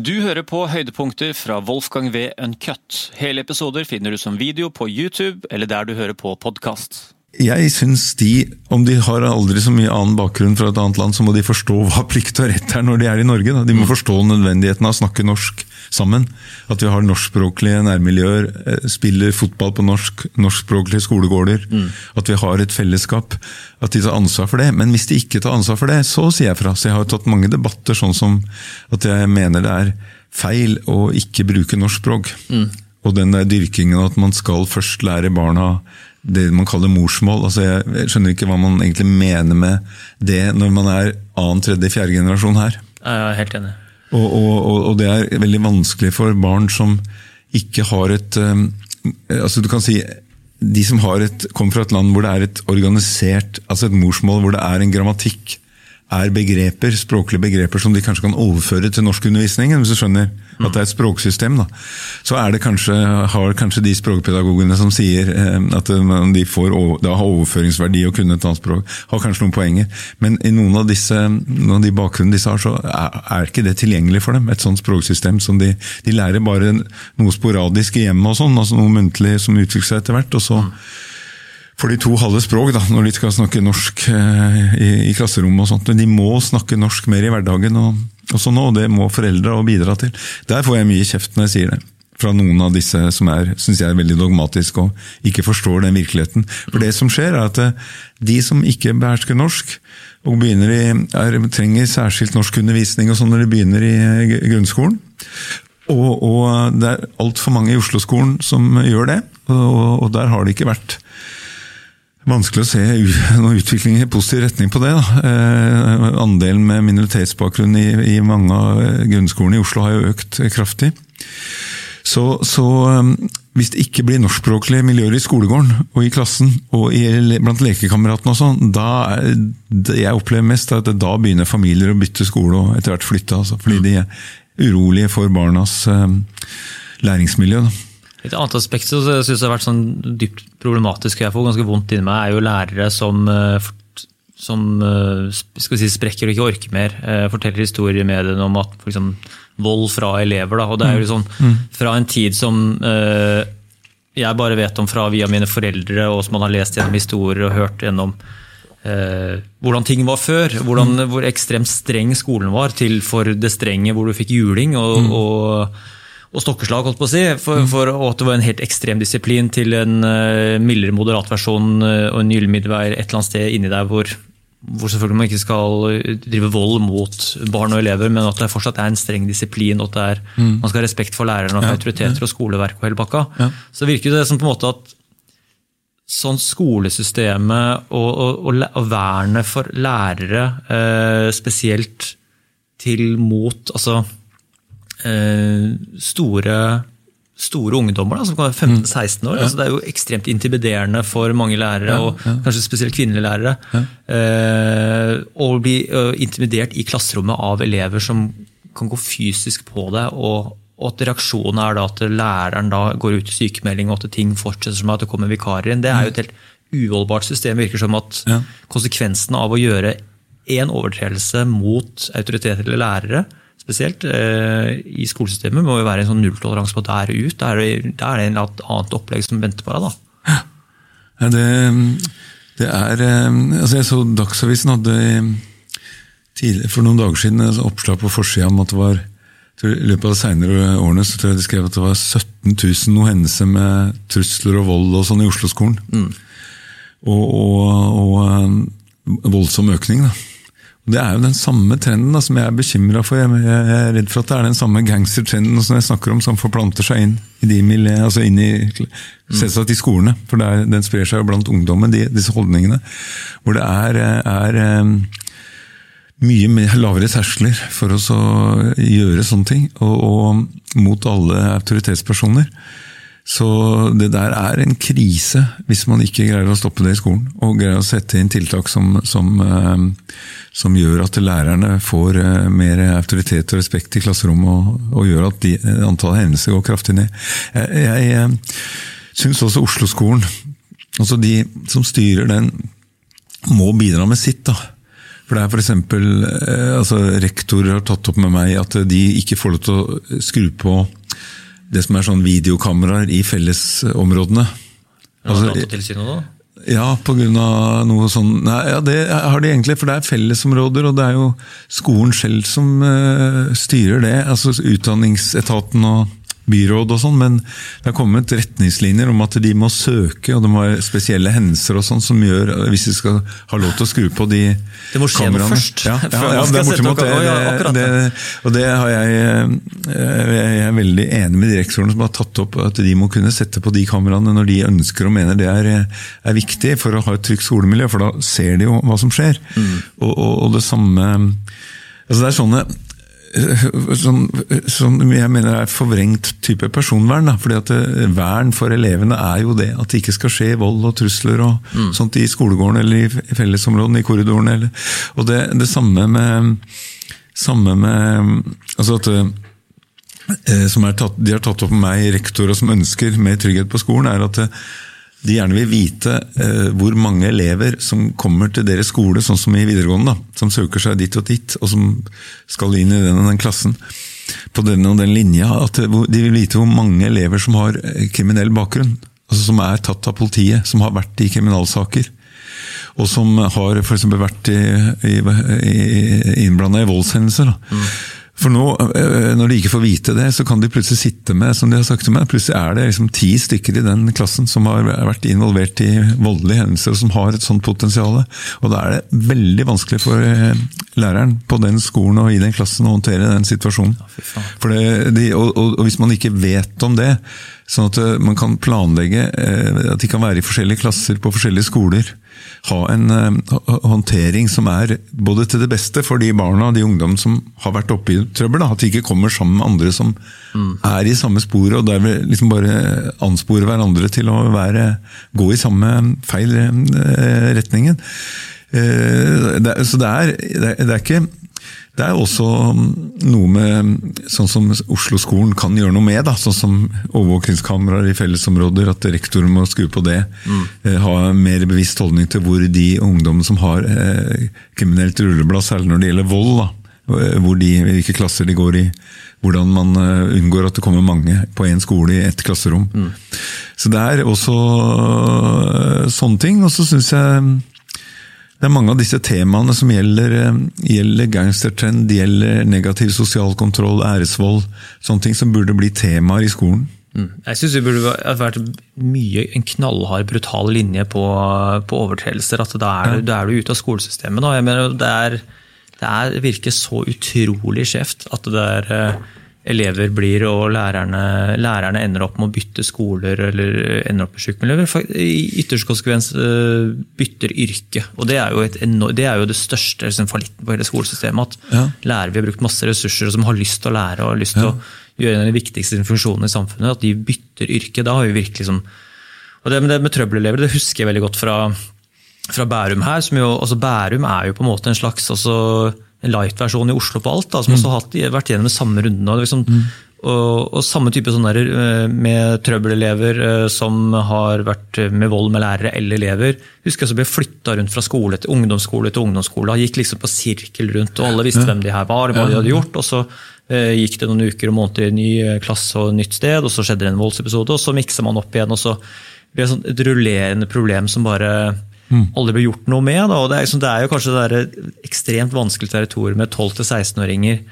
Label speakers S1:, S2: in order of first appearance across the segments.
S1: Du hører på høydepunkter fra Wolfgang V. Uncut. Hele episoder finner du som video på YouTube eller der du hører på podkast.
S2: Jeg syns de, om de har aldri så mye annen bakgrunn fra et annet land, så må de forstå hva plikt og rett er når de er i Norge. Da. De må forstå nødvendigheten av å snakke norsk sammen. At vi har norskspråklige nærmiljøer, eh, spiller fotball på norsk, norskspråklige skolegårder. Mm. At vi har et fellesskap. At de tar ansvar for det. Men hvis de ikke tar ansvar for det, så sier jeg fra. Så jeg har tatt mange debatter sånn som at jeg mener det er feil å ikke bruke norsk språk. Mm. Og den der dyrkingen at man skal først lære barna det man kaller morsmål. Altså jeg skjønner ikke hva man egentlig mener med det når man er annen, tredje, fjerde generasjon her.
S1: Jeg er helt enig.
S2: Og, og, og, det er veldig vanskelig for barn som ikke har et um, altså du kan si De som et, kommer fra et land hvor det er et organisert, altså et morsmål hvor det er en grammatikk er begreper, språklige begreper som de kanskje kan overføre til norskundervisningen, hvis du skjønner at det er et språksystem. Da. Så kanskje, har kanskje de språkpedagogene som sier eh, at de får da har overføringsverdi å kunne et annet språk, har kanskje noen poenger. Men i noen av, disse, noen av de bakgrunnene disse har, så er, ikke det tilgjengelig for dem. Et sånt språksystem som de, de lærer bare noe sporadisk i hjemmet og sånn, altså noe muntlig som utvikler seg etter hvert. og så for de to halve språk da, når de skal snakke norsk eh, i, i klasserommet. og sånt. Men De må snakke norsk mer i hverdagen, og, og sånn, og det må foreldre bidra til. Der får jeg mye kjeft når jeg sier det. Fra noen av disse som er, synes jeg er veldig dogmatiske og ikke forstår den virkeligheten. For det som skjer, er at eh, de som ikke behersker norsk, og i, er, trenger særskilt norskundervisning og sånn når de begynner i eh, grunnskolen, og, og det er altfor mange i Oslo-skolen som gjør det, og, og der har det ikke vært Vanskelig å se noen utvikling i positiv retning på det. Da. andelen med minoritetsbakgrunn i, i, mange av grunnskolene i Oslo har jo økt kraftig. Så, så hvis det ikke blir norskspråklige miljøer i skolegården og i klassen og i, blant lekekameratene, og sånn, da det jeg opplever mest er at da begynner familier å bytte skole og etter hvert flytte. Altså, fordi de er urolige for barnas læringsmiljø. Da.
S1: Et annet aspekt som jeg synes har vært sånn dypt problematisk, og jeg får ganske vondt inni meg, er jo lærere som, eh, som eh, si, sprekker og ikke orker mer. Eh, forteller historier i mediene om at for eksempel, vold fra elever. Da, og det er jo liksom mm. fra en tid som jeg bare vet om fra via mine foreldre, og som man har lest gjennom historier og hørt gjennom uh, hvordan ting var før. Hvordan, mm. Hvor ekstremt streng skolen var, til for det strenge hvor du fikk juling. og, mm. og og stokkeslag, holdt på å si, for, for, og at det var en helt ekstrem disiplin til en uh, mildere, moderat versjon uh, og en gyllen middelvei et eller annet sted inni der hvor, hvor selvfølgelig man ikke skal eh, drive vold mot barn og elever, men at det fortsatt er en streng disiplin, og at er, mm. man skal ha respekt for lærerne og ja, autoriteter ja. og skoleverk og hele pakka. Ja. Så virker det som på en måte at sånn skolesystemet og, og, og, og vernet for lærere, eh, spesielt til mot altså Eh, store, store ungdommer da, som kan være 15-16 år. Ja. Altså, det er jo ekstremt intimiderende for mange lærere, ja, ja. og kanskje spesielt kvinnelige lærere, eh, å bli uh, intimidert i klasserommet av elever som kan gå fysisk på deg. og og at reaksjonen er da at læreren da går ut i sykemelding, og at ting fortsetter som at det kommer vikarer inn. Det er jo et helt uholdbart system. virker som at Konsekvensen av å gjøre én overtredelse mot autoriteter eller lærere spesielt eh, i skolesystemet, må jo være en sånn nulltoleranse på der ut. Da er det, er en annet opplegg som venter på deg. da.
S2: Ja, det, det er eh, altså Jeg så Dagsavisen hadde tidlig, for noen dager siden et oppslag på forsida om at det var i løpet av de senere årene så tror jeg de skrev at det var 17 000 noe hendelser med trusler og vold og sånn i Oslo-skolen. Mm. Og, og, og, um, voldsom økning. da. Det er jo den samme trenden da, som jeg er bekymra for. Jeg, er redd for at det er den samme gangstertrenden som jeg snakker om, som forplanter seg inn i de miljø, altså inn i, selvsagt i skolene. For er, den sprer seg jo blant ungdommen, de, disse holdningene. Hvor det er, er um, mye lavere terskler for oss å gjøre sånne ting. Og, og mot alle autoritetspersoner. Så det der er en krise hvis man ikke greier å stoppe det i skolen. Og greier å sette inn tiltak som, som, eh, som gjør at lærerne får eh, mer autoritet og respekt i klasserommet, og, og gjør at de, antallet hendelser går kraftig ned. Jeg, jeg eh, syns også Oslo-skolen, altså de som styrer den, må bidra med sitt. da. For det er f.eks. Altså, rektorer har tatt opp med meg at de ikke får lov til å skru på det som er sånn videokameraer i fellesområdene.
S1: Altså, Datatilsynet nå?
S2: Ja, av noe sånn Nei, ja, det har de egentlig, for det er fellesområder, og det er jo skolen selv som uh, styrer det. Altså Utdanningsetaten og byråd og sånn, men det har kommet retningslinjer om at de må søke, og det må være spesielle hendelser og sånn som gjør hvis de skal ha lov til å skru på de kameraene.
S1: Det må skje noe først.
S2: Ja, ja, ja, det er bortimot det. det, det og det har jeg, eh, jeg er veldig enig med direktøren som har tatt opp at de må kunne sette på de kameraene når de ønsker og mener det er, er viktig for å ha et trygt skolemiljø, for da ser de jo hva som skjer. Mm. Og, og, og, det samme altså Det er sånne sånn, som jeg mener er forvrengt type personvern. Da, fordi at det, eh, Vern for elevene er jo det at det ikke skal skje vold og trusler og mm. sånt i skolegården eller i fellesområdene, i korridorene. Eller, og det, det samme med, samme med altså at eh, som tatt, De har tatt opp med meg, rektorer som ønsker mer trygghet på skolen, er at de gjerne vil vite eh, hvor mange elever som kommer til deres skole, sånn som i videregående, da, som søker seg dit og dit, og som skal inn i den og den klassen. På den og den linja. At de vil vite hvor mange elever som har eh, kriminell bakgrunn. altså Som er tatt av politiet, som har vært i kriminalsaker. Og som har f.eks. vært i, i, i i voldshendelser. Mm. For nå, eh, når de ikke får vite det, så kan de plutselig sitte med som de har sagt til meg, plutselig er det liksom ti stykker i den klassen som har vært involvert i voldelige hendelser, og som har et sånt potensial. Og da er det veldig vanskelig for eh, læreren på den skolen og i den klassen å håndtere den situasjonen. For det, de, og, og, og hvis man ikke vet om det, sånn at eh, man kan planlegge at de kan være i forskjellige klasser på forskjellige skoler, ha en uh, håndtering som er både til det beste for de barna og de ungdommene som har vært oppe i trøbbel. Da. At de ikke kommer sammen med andre som mm. er i samme sporet, og derved liksom bare anspore hverandre til å være, gå i samme feil retningen. Så det er, det er ikke det er også noe med sånn som Oslo-skolen kan gjøre noe med. Da, sånn som overvåkingskameraer i fellesområder, at rektoren må skru på det. Mm. Eh, ha mer bevisst holdning til hvor de ungdommene som har eh, kriminelt rulleblad, særlig når det gjelder vold, da, eh, hvor de, hvilke klasser de går i. Hvordan man uh, unngår at det kommer mange på én skole i ett klasserom. Mm. Så det er også sånne ting. Og så syns jeg det er mange av disse temaene som gjelder, eh, gjelder gangstertrend, gjelder negativ sosial kontroll, æresvold, sånne ting som burde bli temaer i skolen.
S1: Mm. Jeg syns det burde vært mye en knallhard, brutal linje på, på overtredelser. at Da er, ja. da er du ute av skolesystemet. Mener, det, er, det er, virker så utrolig skjevt at det er eh, elever blir, og lærerne, lærerne, ender opp med å bytte skoler eller ender opp med sykmelder. I ytterste konsekvens eh, bytter yrke. Og det er jo, enormt, det, er jo det, største liksom, fallitten på hele skolesystemet. At ja. lærere vi har brukt masse ressurser som har lyst til å lære og har lyst til ja. å gjøre en av de viktigste funksjonene i samfunnet, at de bytter yrke. Da har vi virkelig som Og det med, det med trøbbelelever, det husker jeg veldig godt fra, fra Bærum her. som jo, altså Bærum er jo på en måte en slags altså, en light-versjon i Oslo på alt, da, som mm. også har vært gjennom de samme rundene. Liksom, mm. og, og, samme type sånn der, eh, med trøbbelelever eh, som har vært med vold med lærere eller elever. Husker jeg så ble flytta rundt fra skole til ungdomsskole til ungdomsskole. Gikk liksom på sirkel rundt, og alle visste ja. hvem de her var, hva de hadde gjort. og så eh, gikk det noen uker og måneder i ny klasse og nytt sted, og så skjedde det en voldsepisode, og så miksa man opp igjen. og så ble det sånn et rullerende problem som bare. Aldri ble gjort noe med. og Det er, liksom, det, er, jo kanskje det ekstremt vanskelige territoriet med 12-16-åringer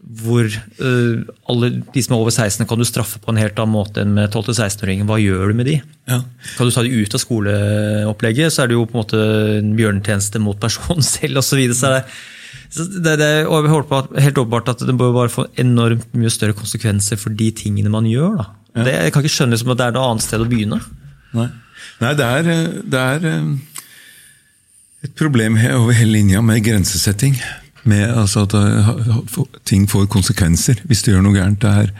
S1: hvor uh, alle de som er over 16, kan du straffe på en helt annen måte enn med 12-16-åringer. Hva gjør du med de? Ja. Kan du ta de ut av skoleopplegget, så er det jo på en måte en bjørnetjeneste mot personen selv osv. Så, så det, det, og jeg håper helt åpenbart at det bør bare få enormt mye større konsekvenser for de tingene man gjør. Ja. Det, jeg kan ikke skjønne liksom at det er noe annet sted å begynne.
S2: Nei, Nei det er, det er et problem over hele linja med grensesetting. Med altså at uh, ting får konsekvenser hvis du gjør noe gærent. Det er,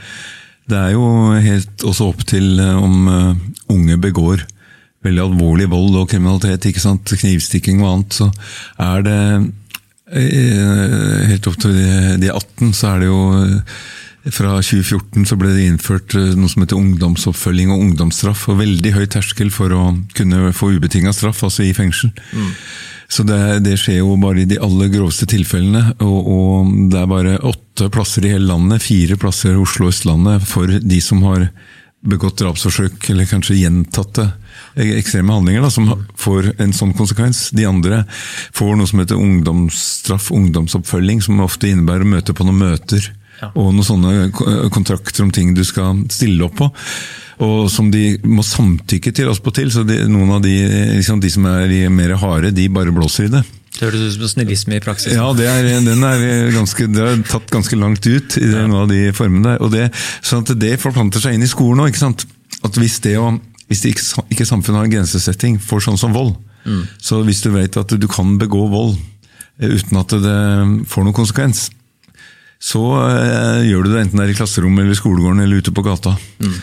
S2: det er jo helt også opp til uh, om uh, unge begår veldig alvorlig vold og kriminalitet, ikke sant? knivstikking og annet, så er det helt opp til de 18, så er det jo fra 2014 så ble det innført noe som heter ungdomsoppfølging og ungdomsstraff. og Veldig høy terskel for å kunne få ubetinga straff, altså i fengsel. Mm. Så det, det, skjer jo bare i de aller groveste tilfellene. Og, og, det er bare åtte plasser i hele landet, fire plasser i Oslo og Østlandet, for de som har begått drapsforsøk, eller kanskje gjentatte ekstreme handlinger, da, som får en sånn konsekvens. De andre får noe som heter ungdomsstraff, ungdomsoppfølging, som ofte innebærer å møte på noen møter. Ja. Og noen sånne kontrakter om ting du skal stille opp på og som de må samtykke til oss på til. Så de, noen av de, liksom de som er mer harde, de bare blåser i det.
S1: Det høres ut som snillisme i praksis.
S2: Ja, det er, den er ganske, det er tatt ganske langt ut i noen av de formene der. Og det, sånn at det forplanter seg inn i skolen òg. At hvis, det å, hvis det ikke, ikke samfunnet har en grensesetting for sånn som vold, mm. så hvis du vet at du kan begå vold eh, uten at det får noen konsekvens, så øh, gjør du det enten det er i klasserommet eller i skolegården eller ute på gata. Mm.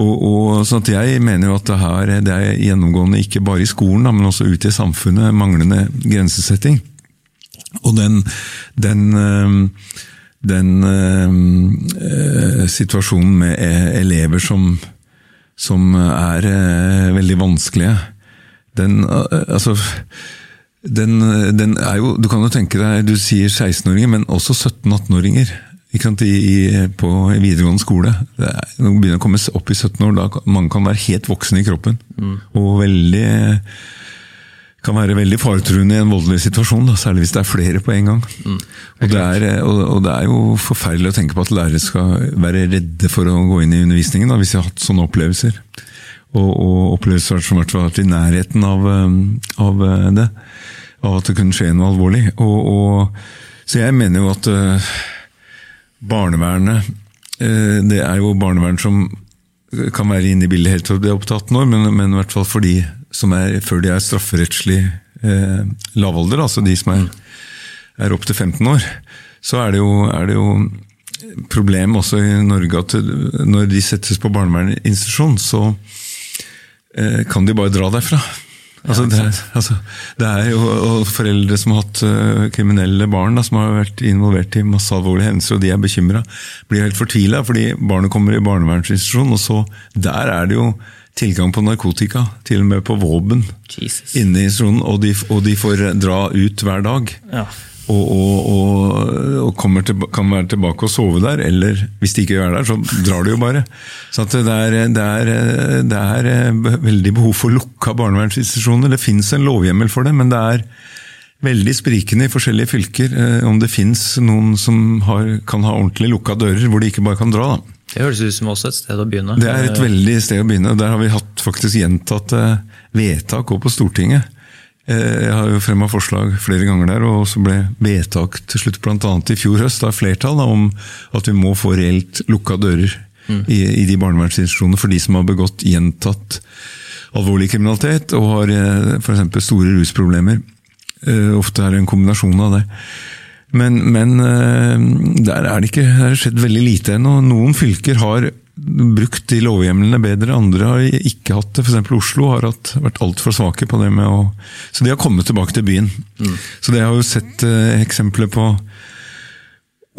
S2: Og, og, så Jeg mener jo at det, her, det er gjennomgående ikke bare i skolen, men også ute i samfunnet, manglende grensesetting. Og den, den, den eh, situasjonen med e, elever som, som er eh, veldig vanskelige, den øh, altså den, den, er jo, Du kan jo tenke deg, du sier 16-åringer, men også 17-18-åringer i, på videregående skole. Det er, når begynner å komme opp i 17 år, da mange kan være helt voksne i kroppen. Mm. Og veldig kan være veldig faretruende i en voldelig situasjon, da, særlig hvis det er flere på en gang. Mm. Og, det er, og, og, det er, jo forferdelig å tenke på at lærere skal være redde for å gå inn i undervisningen da, hvis de har hatt sånne opplevelser. Og, og opplevelser som har vært i nærheten av, av, det. Av at det kunne skje noe alvorlig. så jeg mener jo at Barnevernet uh, det er jo barnevern som kan være inne i bildet helt til de er opp til 18 år, men, men, i hvert fall for de som er før de er strafferettslig uh, lavalder, altså de som er, er opp til 15 år, så er det jo, er det jo problem også i Norge at når de settes på barnevernsinstitusjon, så kan de bare dra derfra. Altså, det, altså, det, er jo foreldre som har hatt uh, kriminelle barn da, som har vært involvert i masse alvorlige hendelser, og de er bekymra. Blir helt fortvila fordi barnet kommer i barnevernsinstitusjon, og så der er det jo tilgang på narkotika, til og med på våpen, inne i institusjonen, og de, og de får dra ut hver dag. Ja og, og, og, og til, kan være tilbake og sove der, eller hvis de ikke er der, så drar de jo bare. Så det er, det, er, det, er, eh, veldig behov for lukka barnevernsinstitusjoner. Det fins en lovhjemmel for det, men det er veldig sprikende i forskjellige fylker eh, om det fins noen som har, kan ha ordentlig lukka dører, hvor de ikke bare kan dra. Da.
S1: Det høres ut som også et sted å begynne.
S2: Det er et veldig sted å begynne. Der har vi hatt faktisk gjentatte vedtak òg på Stortinget jeg har jo fremma forslag flere ganger der, og så ble vedtak til slutt bl.a. i fjor høst av flertall da, om at vi må få reelt lukka dører mm. i, i, de barnevernsinstitusjonene for de som har begått gjentatt alvorlig kriminalitet og har eh, f.eks. store rusproblemer. Eh, ofte er det en kombinasjon av det. Men, men der er det ikke det er skjedd veldig lite ennå. Noen fylker har brukt de lovhjemlene bedre. Andre har ikke hatt det. F.eks. Oslo har hatt, vært altfor svake på det med å Så de har kommet tilbake til byen. Mm. Så det har jo sett eh, eksempler på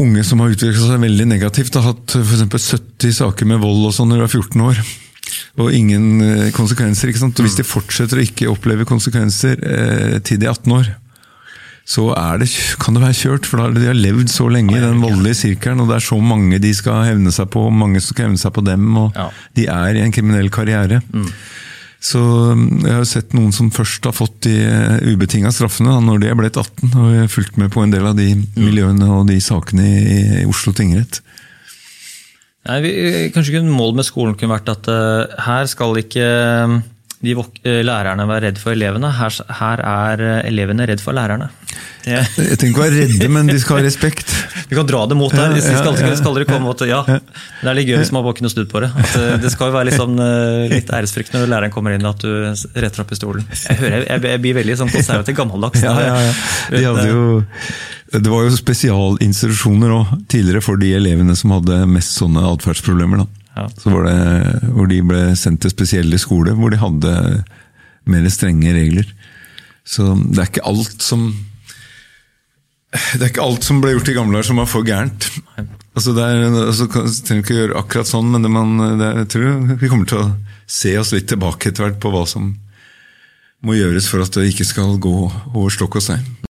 S2: unge som har utviklet seg veldig negativt. Har hatt f.eks. 70 saker med vold og sånn når de er 14 år. Og ingen eh, konsekvenser. ikke sant? Og Hvis de fortsetter å ikke oppleve konsekvenser eh, til de er 18 år, så det, kan det være kjørt. For da de har levd så lenge i den voldelige sirkelen, og det er så mange de skal hevne seg på, og mange som skal hevne seg på dem, og ja. de er i en kriminell karriere. Mm. Så um, jeg har sett noen som først har fått de uh, ubetinga straffene da når de er blitt 18, og jeg har fulgt med på en del av de mm. miljøene og de sakene i, i Oslo tingrett.
S1: Nei, vi, Kanskje ikke målet med skolen kunne vært at uh, her skal ikke uh, de eh, lærerne være redd for elevene. Her, her er eh, elevene redd for lærerne.
S2: Jeg, jeg tenker ikke å være redde, men de skal ha respekt.
S1: Vi kan dra det mot der. De skal, skal dere komme og ja, Det er litt gøy hvis man bare kunne snudd på det. At eh, det skal jo være litt, sånn, litt æresfrykt når læreren kommer inn, at du retter opp pistolen. Jeg, hører, jeg, jeg blir veldig sånn konservativ gammeldags.
S2: Ja, ja, ja. De hadde jo, det var jo spesialinstitusjoner tidligere for de elevene som hadde mest sånne atferdsproblemer. Så Ja. Det, hvor de ble sendt til spesielle skoler hvor de hadde mer strenge regler. Så det er ikke alt som det er ikke alt som ble gjort i gamle år som var for gærent. Altså det er, altså, trenger ikke gjøre akkurat sånn, men det man, er, jeg tror vi kommer til å se oss litt tilbake etter hvert på hva som må gjøres for at det ikke skal gå over stokk og stein.